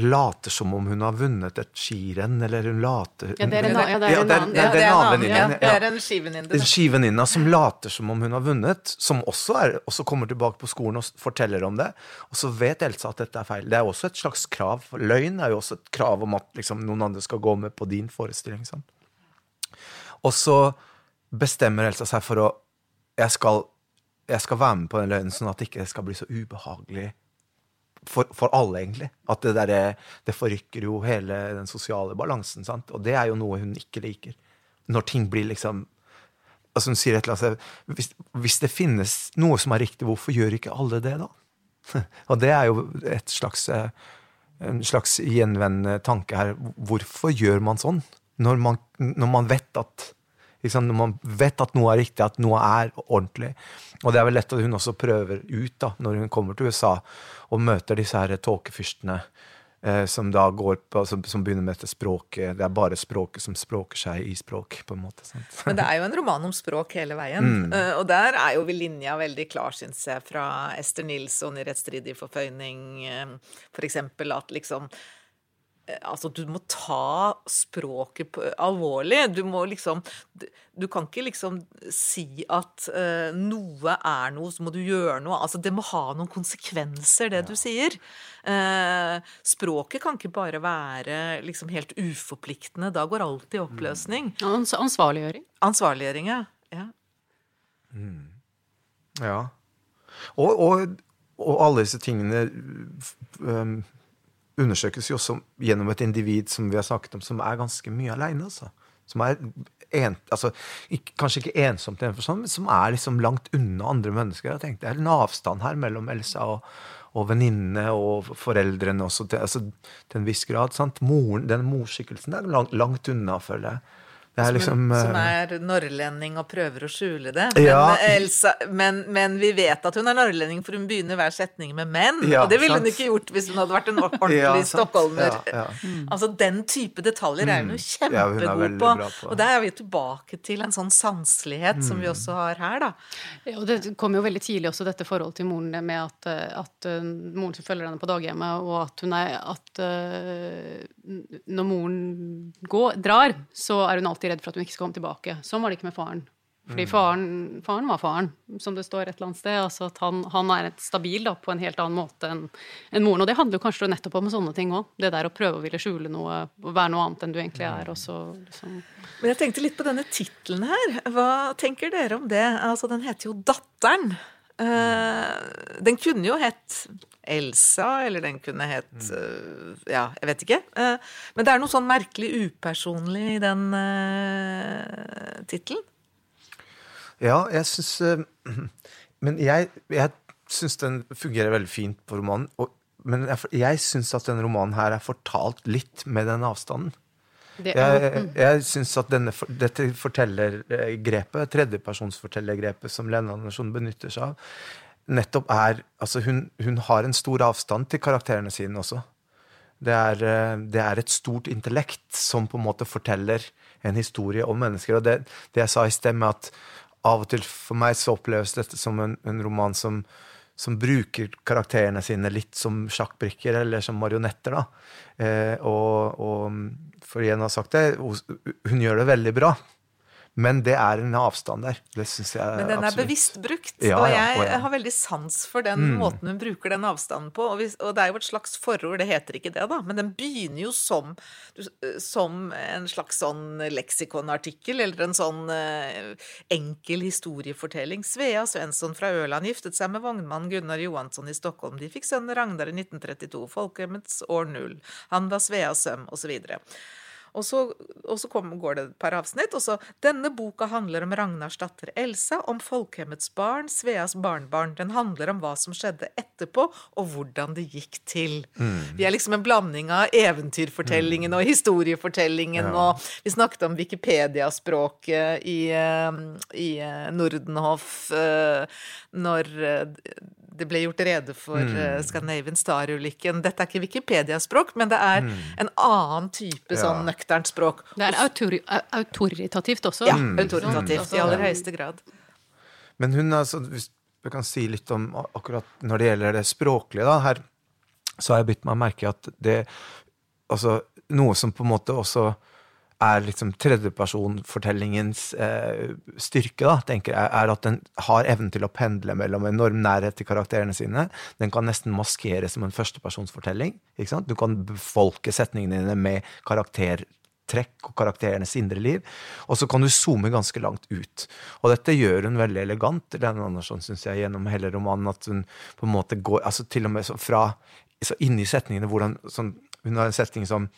later som om hun har vunnet et skirenn, eller hun later Ja, det er en, ja, det er en annen. Ja, skivenninne. En skivenninne som later som om hun har vunnet, som også, er, også, kommer tilbake på skolen og forteller om det. Og så vet Elsa at dette er feil. Det er også et slags krav. Løgn er jo også et krav om at liksom, noen andre skal gå med på din forestilling. Sånn. Og så bestemmer Elsa seg for å jeg skal, jeg skal være med på den løgnen, sånn at det ikke skal bli så ubehagelig for, for, alle, egentlig. At det, der, det forrykker jo hele den sosiale balansen. Sant? Og det er jo noe hun ikke liker. Når ting blir liksom altså Hun sier et eller annet hvis, hvis det finnes noe som er riktig, hvorfor gjør ikke alle det, da? Og det er jo et slags, en slags gjenvendende tanke her. Hvorfor gjør man sånn? Når man, når man vet at? Når man vet at noe er riktig, at noe er ordentlig. Og det er vel lett at hun også prøver ut da, når hun kommer til USA og møter disse her tåkefyrstene. Eh, som da går på, som, som, begynner med dette språket. Det er bare språket som språker seg i språk. på en måte. Sant? Men det er jo en roman om språk hele veien. Mm. Uh, og der er jo linja veldig klar, syns jeg, fra Ester Nilsson i 'Rettsstridig forføyning', uh, for eksempel at liksom Altså, du må ta språket på, alvorlig. Du må liksom Du kan ikke liksom si at uh, noe er noe, så må du gjøre noe. Altså, det må ha noen konsekvenser, det ja. du sier. Uh, språket kan ikke bare være liksom helt uforpliktende. Da går alt i oppløsning. Mm. Ansvarliggjøring. Ansvarliggjøring, ja. Ja. Mm. ja. Og, og, og, alle disse tingene um, undersøkes jo også gjennom et individ som vi har snakket om, som er ganske mye aleine. Altså. Som er en, altså, ikke, kanskje ikke ensomt, forstand, men som er liksom langt unna andre mennesker. Jeg tenkte, Det er en avstand her mellom Elsa og, og venninnene og foreldrene også, til, altså, til en viss grad. Sant? Moren, den morskikkelsen er langt, langt unna, føler jeg. Er liksom, som, er norrlending og prøver å skjule det. Men, ja. Elsa, men, men, vi vet at hun er norrlending, for hun begynner hver setning med 'menn'. Ja, og det ville sant? hun ikke gjort hvis hun hadde vært en ordentlig ja, stockholmer. Mm. Altså Den type detaljer er hun jo mm. kjempegod hun på. på. Og der er vi tilbake til en sånn sanselighet mm. som vi mm. også har her, da. Og det kom jo veldig tidlig også dette forholdet til moren med at, at uh, moren som følger henne på daghjemmet, og at hun er at uh, når moren går, drar, så er hun alltid redd for at hun ikke skal komme tilbake. Sånn var det ikke med faren. Fordi mm. faren, faren var faren, som det står et eller annet sted. altså at Han, han er et stabil da, på en helt annen måte enn en moren. Og det handler jo kanskje nettopp om sånne ting òg. Det der å prøve å ville skjule noe, være noe annet enn du egentlig er. Også, liksom. Men jeg tenkte litt på denne tittelen her. Hva tenker dere om det? Altså, Den heter jo 'Datteren'. Uh, den kunne jo hett Elsa, eller den kunne hett uh, Ja, jeg vet ikke. Uh, men det er noe sånn merkelig upersonlig i den uh, tittelen. Ja, jeg syns Men jeg, jeg syns den fungerer veldig fint på romanen. Og, men jeg, jeg syns at denne romanen her er fortalt litt med den avstanden. Det, jeg jeg, jeg syns at denne, dette fortellergrepet, tredjepersonsfortellergrepet som Lene Andersson benytter seg av, nettopp er Altså, hun, hun, har en stor avstand til karakterene sine også. Det er, eh, det er, et stort intellekt som på en måte forteller en historie om mennesker. Og det, det jeg sa i sted, med at av og til for meg så oppleves dette som en, en roman som, som, bruker karakterene sine litt som sjakkbrikker eller som marionetter. da. Eh, og, og for igjen å ha sagt det, hun gjør det veldig bra. Men det er en avstand der. Det syns jeg absolutt. Men den er absolutt. bevisst brukt, ja, og jeg ja, ja. har veldig sans for den mm. måten hun bruker den avstanden på. Og, hvis, og, det er jo et slags forord, det heter ikke det, da, men den begynner jo som, som en slags sånn leksikonartikkel, eller en sånn uh, enkel historiefortelling. Svea Svensson fra Ørland giftet seg med vognmann Gunnar Johansson i Stockholm. De fikk sønnen Ragnar i 1932, folkehemmets år null. Han var Sveas søm, osv. Og så, og så kom, går det et par avsnitt, og så Denne boka handler om Ragnars datter Elsa, om folkehemmets barn, Sveas barnebarn. Den handler om hva som skjedde etterpå, og hvordan det gikk til. Mm. Vi er liksom en blanding av eventyrfortellingen mm. og historiefortellingen, ja. og vi snakket om Wikipedia-språket i, eh, i eh, Nordenhoff eh, når det ble gjort rede for mm. uh, Scandinavian Star-ulykken. Dette er ikke Wikipedia-språk, men det er mm. en annen type ja. sånn nøkternt språk. Det er autori autoritativt også. Ja, mm. autoritativt i aller høyeste grad. Men hun, altså, hvis vi kan si litt om akkurat når det gjelder det språklige, da, her så har jeg bitt meg merke at det Altså, noe som på en måte også er liksom tredjepersonfortellingens eh, styrke, da, tenker jeg, er at den har evnen til å pendle mellom enorm nærhet til karakterene sine. Den kan nesten maskeres som en førstepersonsfortelling. ikke sant? Du kan befolke setningene dine med karaktertrekk og karakterenes indre liv. Og så kan du zoome ganske langt ut. Og dette gjør hun veldig elegant, Lene Andersson, syns jeg, gjennom hele romanen. At hun på en måte går altså Til og med fra så inni setningene hvordan sånn, Hun har en setning som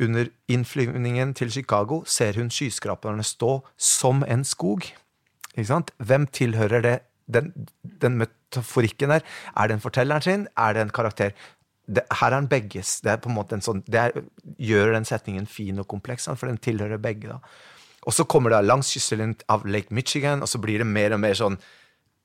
under innflyvningen til Chicago ser hun skyskraperne stå som en skog. Hvem tilhører det? Den, den metaforikken der. Er det en fortelleren sin? Er det en karakter? Det, her er den begges. Det sånn, det er, gjør den setningen fin og kompleks, for den tilhører begge. da. Og så kommer det langs kysten av Lake Michigan, og så blir det mer og mer sånn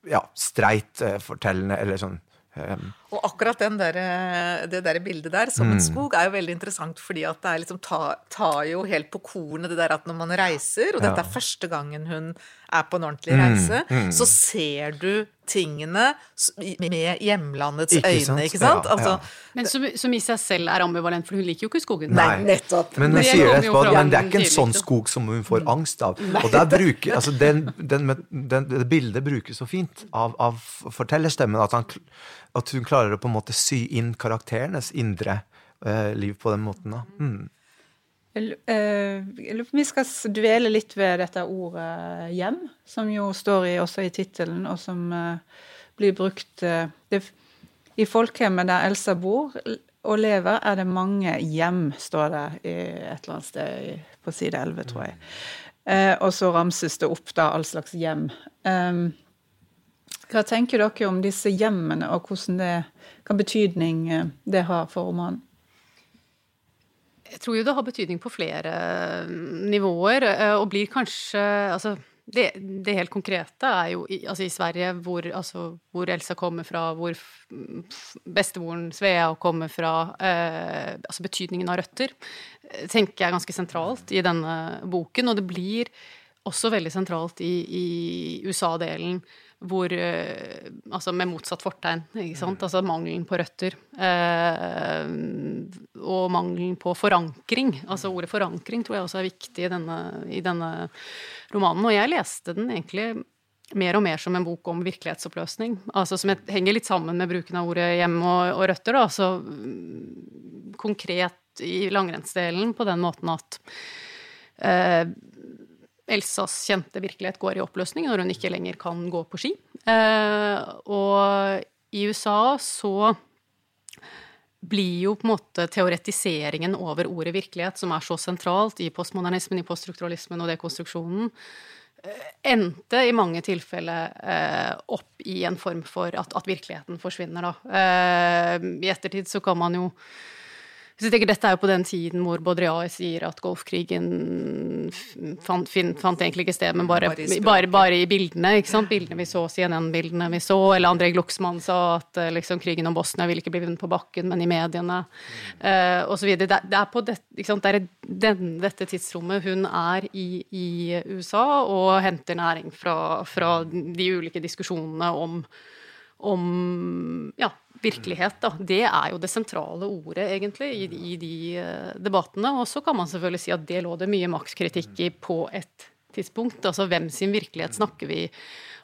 ja, streit eh, fortellende, eller sånn um, Og akkurat den der, eh, det der bildet der, som Mm. en skog, er jo veldig interessant, fordi at det er liksom tar ta jo helt på kornet det der at når man reiser, og dette er første gangen hun er på en ordentlig Mm, reise, så ser du tingene med hjemlandets Ikke øyne, sant? ikke sant? Ja, Altså, ja. Men som, som i seg selv er ambivalent, for hun liker jo ikke skogen. Nei. nettopp. Men Det sier det jo etterpå, men det er ikke en sånn skog som hun får angst av. Og der bruker, altså den, den, den, det bildet brukes så fint av, av fortellerstemmen at, han, at hun klarer å på en måte sy inn karakterenes indre eh, liv på den måten. Da. Mm. Eh, Vi skal dvele litt ved dette ordet 'hjem', som jo står i, også i tittelen, og som eh, blir brukt eh, det, I folkehjemmet der Elsa bor og lever, er det mange hjem, står det i et eller annet sted på side 11, tror jeg. Eh, og så ramses det opp da all slags hjem. Um, hva tenker dere om disse hjemmene, og det, hva betydning eh, det har for romanen? Jeg tror jo det har betydning på flere mm, nivåer, eh, og blir kanskje Altså, det, det helt konkrete er jo i, altså i Sverige, hvor, altså, hvor Elsa kommer fra, hvor bestemoren Svea kommer fra eh, Altså betydningen av røtter, eh, tenker jeg er ganske sentralt i denne boken. Og det blir også veldig sentralt i, i USA-delen, hvor eh, Altså med motsatt fortegn, ikke sant. Altså mangelen på røtter. Eh, og mangelen på forankring. Altså ordet forankring tror jeg også er viktig i denne, i denne romanen. Og jeg leste den egentlig mer og mer som en bok om virkelighetsoppløsning. Altså som henger litt sammen med bruken av ordet hjem og, og røtter, da. Altså mm, konkret i langrennsdelen på den måten at eh, Elsas kjente virkelighet går i oppløsning når hun ikke lenger kan gå på ski. Eh, og i USA så blir jo på en måte teoretiseringen over ordet virkelighet, som er så sentralt i postmodernismen, i poststrukturalismen og dekonstruksjonen, eh, endte i mange tilfeller eh, opp i en form for at, at virkeligheten forsvinner, da. Eh, I ettertid så kan man jo jeg tenker Dette er jo på den tiden hvor Baudrillard sier at Golfkrigen fant, fant egentlig ikke sted, men bare, Bare i bare, bare i bildene. ikke sant? Bildene vi så, CNN-bildene vi så. Eller André Glucksmann sa at eh, liksom, krigen om Bosnia ville ikke bli vunnet på bakken, men i mediene. Uh, osv. Det, det er på det? Det er den, dette tidsrommet hun er i, i USA og henter næring fra, fra de ulike diskusjonene om om ja, virkelighet, da. Det er jo det sentrale ordet, egentlig, i, i de eh, debattene. Og så kan man selvfølgelig si at det lå det mye makskritikk i på et tidspunkt. Altså hvem sin virkelighet snakker vi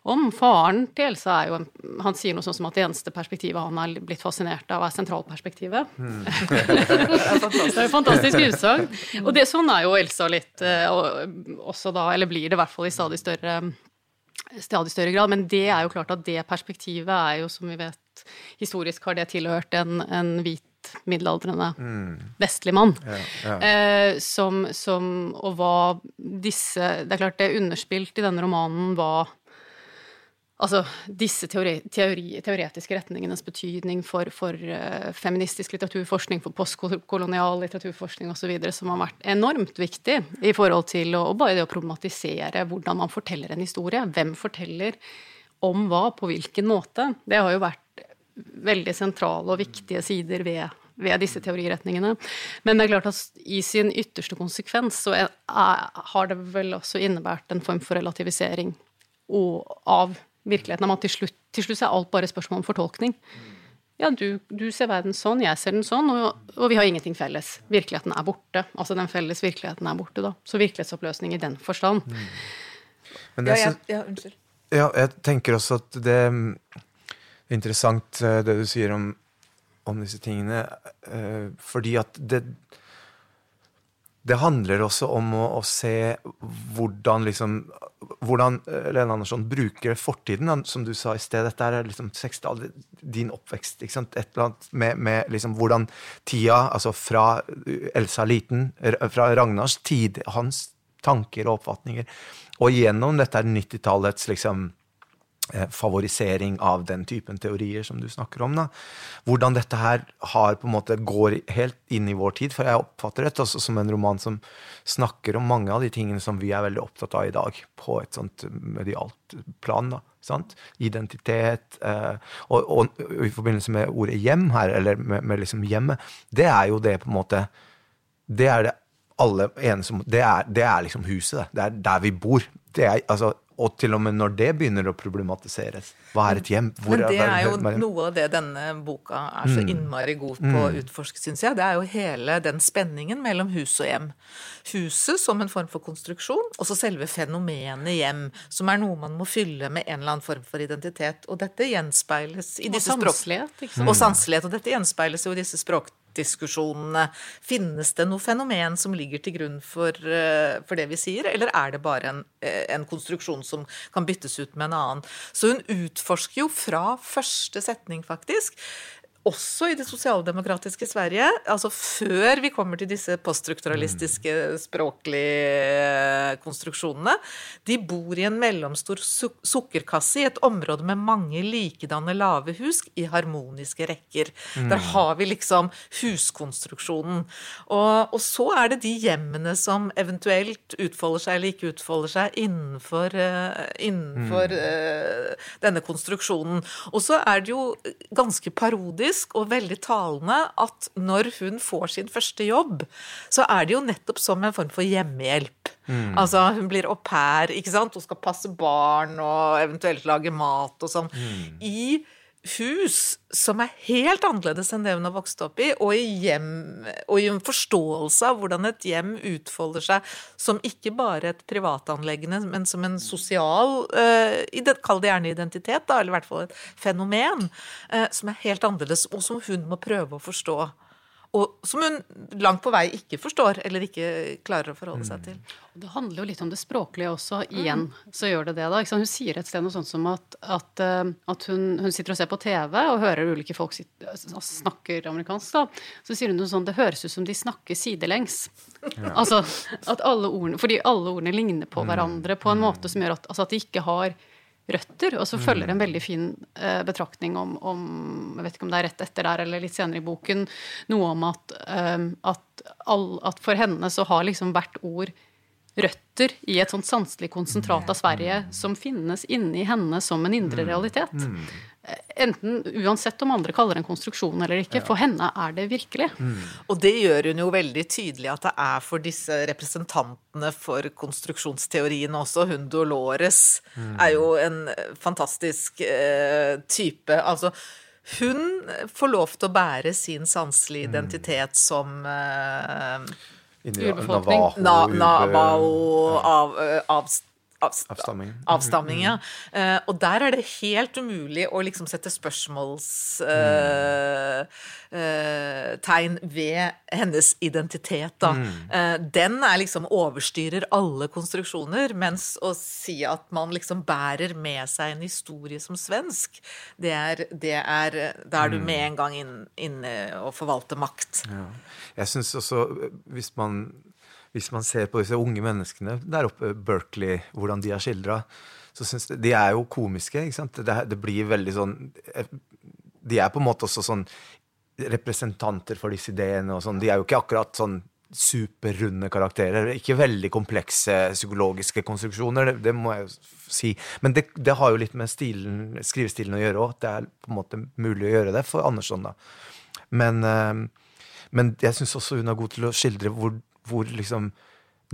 om? Faren til Elsa er jo Han sier noe sånn som at det eneste perspektivet han er blitt fascinert av, er sentralperspektivet. det er et fantastisk utsagn. Og det, sånn er jo Elsa litt eh, og, også da, eller blir det i hvert fall i stadig større stadig større grad. Men det er jo klart at det perspektivet er jo, som vi vet, historisk har det tilhørt en, en hvit middelaldrende vestlig mann. Ja, ja. Eh, som, som Og hva disse Det er klart det er underspilt i denne romanen hva Altså disse teori, teori, teoretiske retningenes betydning for, for uh, feministisk litteraturforskning, for postkolonial litteraturforskning osv., som har vært enormt viktig i forhold til å, bare det å problematisere hvordan man forteller en historie. Hvem forteller om hva, på hvilken måte. Det har jo vært veldig sentrale og viktige sider ved, ved disse teoriretningene. Men det er klart at i sin ytterste konsekvens så er, er, har det vel også innebært en form for relativisering og, av virkeligheten. Om at til slutt, til slutt er alt bare spørsmål om fortolkning. Ja, du, du ser verden sånn, jeg ser den sånn, og, og vi har ingenting felles. Virkeligheten er borte. Altså den felles virkeligheten er borte, da. Så virkelighetsoppløsning i den forstand. Men Ja, jeg ja, ja, unnskyld. Ja, jeg tenker også at det er interessant eh, det du sier om, om disse tingene, eh, fordi at det det handler også om å, å se hvordan liksom hvordan eh, Lene Andersson bruker fortiden, som du sa i sted. Dette er liksom 60-tallet, din oppvekst. ikke sant? Et eller annet med, med liksom hvordan tida, altså fra Elsa liten, fra Ragnars tid, hans tanker og oppfatninger, og gjennom dette 90-tallets liksom eh, favorisering av den typen teorier som du snakker om. Da. Hvordan dette her har på en måte går helt inn i vår tid. For jeg oppfatter dette også som en roman som snakker om mange av de tingene som vi er veldig opptatt av i dag, på et sånt medialt plan. da. Sant? Identitet. Eh, og, og, i forbindelse med ordet hjem her, eller med, med liksom hjemmet, det er jo det på en måte Det er det alle enige om. Det det er liksom huset, det. Det er der vi bor. Det er, altså, og til og med når det begynner å problematiseres. Hva er et hjem? Hvor Men det er jo noe av det denne boka er så mm. innmari god på å mm. utforske, syns jeg. Det er jo hele den spenningen mellom hus og hjem. Huset som en form for konstruksjon, og så selve fenomenet hjem, som er noe man må fylle med en eller annen form for identitet. Og dette gjenspeiles i disse språkene. Og sanselighet. Og dette gjenspeiles jo i disse språk diskusjonene. Finnes det noe fenomen som ligger til grunn for, eh, for det vi sier, eller er det bare en, eh, en, konstruksjon som kan byttes ut med en annen? Så hun utforsker jo fra første setning, faktisk, også i det sosialdemokratiske Sverige, altså før vi kommer til disse poststrukturalistiske språklige konstruksjonene, de bor i en mellomstor sukkerkasse i et område med mange likedanne lave hus i harmoniske rekker. Mm. Der har vi liksom huskonstruksjonen. Og, og, så er det de hjemmene som eventuelt utfolder seg eller ikke utfolder seg innenfor, uh, innenfor mm. uh, denne konstruksjonen. Og så er det jo ganske parodisk typisk og veldig talende at når hun får sin første jobb, så er det jo nettopp som en form for hjemmehjelp. Mm. Altså, hun blir au pair, ikke sant, hun skal passe barn og eventuelt lage mat og sånn. Mm. I hus som er helt annerledes enn det hun har vokst opp i, og i, hjem, og i en forståelse av hvordan et hjem utfolder seg som ikke bare et privatanleggende, men som en sosial uh, Kall det gjerne identitet, da, eller i hvert fall et fenomen, uh, som er helt annerledes, og som hun må prøve å forstå og som hun langt på vei ikke forstår eller ikke klarer å forholde seg til. Det handler jo litt om det språklige også. Igjen så gjør det det. da. Hun sier et sted noe sånt som at, at, eh, at hun, hun, sitter og ser på TV og hører ulike folk sitte, altså, snakker amerikansk. da. Så sier hun noe sånn Det høres ut som de snakker sidelengs. Ja. Altså at alle ordene Fordi alle ordene ligner på mm. hverandre på en måte som gjør at, altså at de ikke har røtter. Og så følger en veldig fin eh, betraktning om, om, Jeg vet ikke om det er rett etter der eller litt senere i boken, noe om at, eh, at, all, at for henne så har liksom hvert ord røtter i et sånt sanselig konsentrat av Sverige som finnes inni henne som en indre mm. realitet. Mm. Enten uansett om andre kaller det en konstruksjon eller ikke, for henne er det virkelig. Mm. Og det gjør hun jo veldig tydelig at det er for disse representantene for konstruksjonsteorien også. Hun Dolores mm. er jo en fantastisk eh, type. Altså hun får lov til å bære sin sanselige mm. identitet som eh, Urbefolkning. Navaho, Navaho av, eh, av Avstamming. Avstamming, ja. Uh, og der er det helt umulig å liksom sette spørsmålstegn uh, uh, ved hennes identitet, da. Mm. den er liksom overstyrer alle konstruksjoner, mens å si at man liksom bærer med seg en historie som svensk, det er, det er Da er du med en gang inne inn og forvalter makt. Ja. Jeg syns også, hvis man hvis man ser på disse unge menneskene der oppe, Berkeley, hvordan de er skildra, jeg De er jo komiske, ikke sant? Det, det, blir veldig sånn De er på en måte også sånn representanter for disse ideene og sånn. De er jo ikke akkurat sånn superrunde karakterer. Ikke veldig komplekse psykologiske konstruksjoner, det, det må jeg jo si. Men det, det, har jo litt med stilen, skrivestilen å gjøre òg. Det er på en måte mulig å gjøre det for Andersson, da. Men, øh, men jeg syns også hun er god til å skildre hvor hvor liksom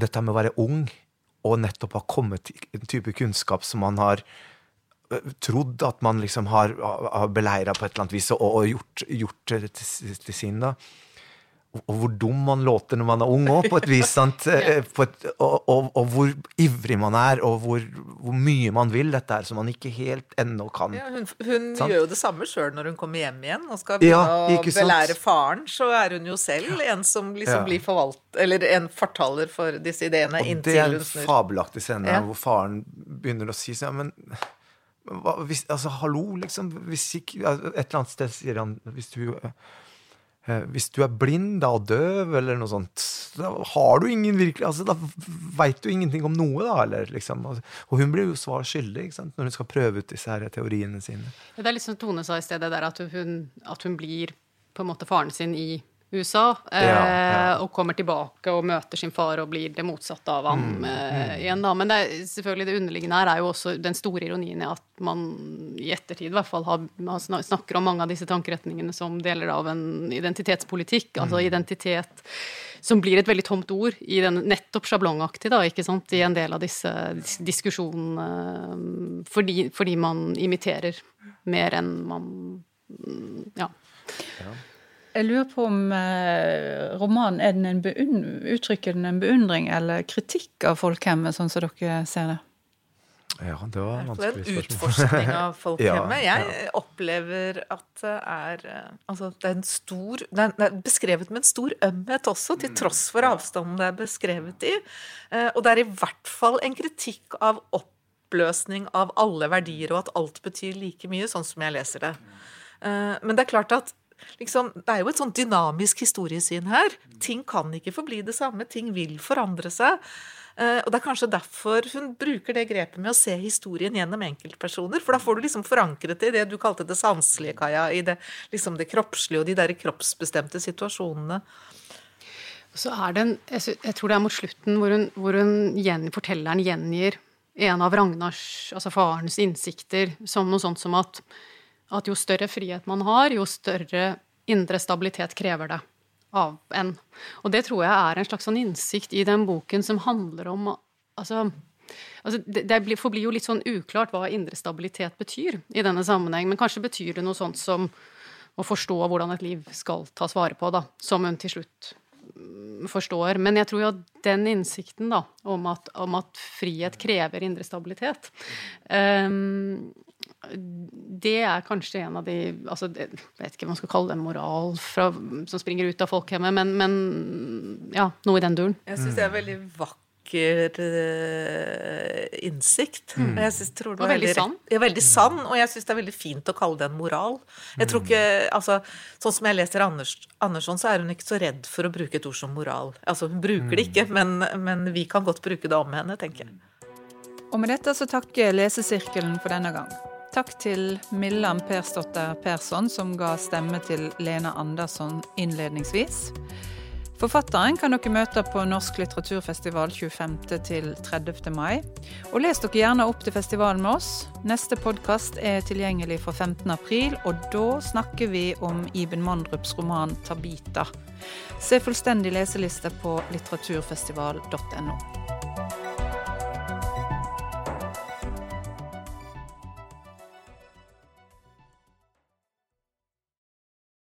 dette med å være ung og nettopp ha kommet en type kunnskap som man har trodd at man liksom har, har beleira på et eller annet vis og, og gjort, gjort til, til sin. da og hvor dum man låter når man er ung òg, på et vis. Eh, et, og, og, og, hvor ivrig man er, og hvor, hvor, mye man vil dette her, som man ikke helt ennå kan. Ja, hun, hun gjør jo det samme sjøl når hun kommer hjem igjen og skal begynne ja, å belære faren. Så er hun jo selv en som liksom ja. blir forvalt, eller en fortaler for disse ideene. Og det er en fabelaktig scene hvor faren begynner å si sånn, men hva, hvis, altså, hallo, liksom. Hvis ikke, et eller annet sted sier han hvis du eh, Hvis du er blind da, og døv eller noe sånt, da har du ingen virkelig altså, Da veit du ingenting om noe, da. Eller, liksom. Og hun blir jo svar skyldig ikke sant? når hun skal prøve ut disse her teoriene sine. Det er litt som Tone sa i stedet, at hun, at hun blir på en måte faren sin i USA, eh, ja, ja. og kommer tilbake og møter sin far og blir det motsatte av ham mm, eh, mm. igjen. Da. Men det, selvfølgelig det underliggende her er jo også den store ironien i at man i ettertid i hvert fall har, snakker om mange av disse tankeretningene som deler av en identitetspolitikk. Altså mm. Altså identitet som blir et veldig tomt ord i den nettopp sjablongaktig, da, ikke sant, i en del av disse diskusjonene fordi, fordi man imiterer mer enn man Ja. ja. Jeg lurer på om eh, romanen er den en beund, uttrykker den en beundring eller kritikk av folkhemmet, sånn som dere ser det? Ja, det var vanskelig spørsmål. En utforskning av folkhemmet. ja, Jeg opplever at det er eh, Altså, det er en stor Det er beskrevet med en stor ømhet også, til tross for avstanden det er beskrevet i. Eh, og det er i hvert fall en kritikk av oppløsning av alle verdier, og at alt betyr like mye, sånn som jeg leser det. Eh, men det er klart at liksom, Det er jo et sånn dynamisk historiesyn her. Ting kan ikke forbli det samme. Ting vil forandre seg. Uh, og det er kanskje derfor hun bruker det grepet med å se historien gjennom enkeltpersoner. For da får du liksom forankret det i det du kalte det sanselige, Kaja. I det, liksom det kroppslige og de der kroppsbestemte situasjonene. Så er det en, jeg tror det er mot slutten hvor, hun, hvor hun gjen, fortelleren gjengir en av Ragnars, altså farens, innsikter som noe sånt som at at jo større frihet man har, jo større indre stabilitet krever det av en. Og det tror jeg er en slags sånn innsikt i den boken som handler om Altså, altså det, det forblir jo litt sånn uklart hva indre stabilitet betyr i denne sammenheng, men kanskje betyr det noe sånt som å forstå hvordan et liv skal tas vare på, da, som hun til slutt mm, forstår. Men jeg tror jo at den innsikten da, om at, om at frihet krever indre stabilitet, um, det er kanskje en av de altså, Jeg vet ikke hva man skal kalle det, moral fra, som springer ut av folkhjemmet, men, men, ja, noe i den duren. Jeg syns det er veldig vakker uh, innsikt. Mm. Jeg synes, tror det og veldig, veldig sann. Ja, veldig sann, og jeg syns det er veldig fint å kalle det en moral. Jeg tror ikke, altså, Sånn som jeg leser Anders, Andersson, så er hun ikke så redd for å bruke et ord som moral. Altså, Hun bruker det ikke, men, men vi kan godt bruke det om henne, tenker jeg. Og med dette så takker Lesesirkelen for denne gang. Takk til Millan Persdotter Persson, som ga stemme til Lena Andersson innledningsvis. Forfatteren kan dere møte på Norsk litteraturfestival 25. til 30. mai. Og les dere gjerne opp til festivalen med oss. Neste podkast er tilgjengelig for 15. april, og da snakker vi om Iben Mondrups roman 'Tabita'. Se fullstendig leseliste på litteraturfestival.no.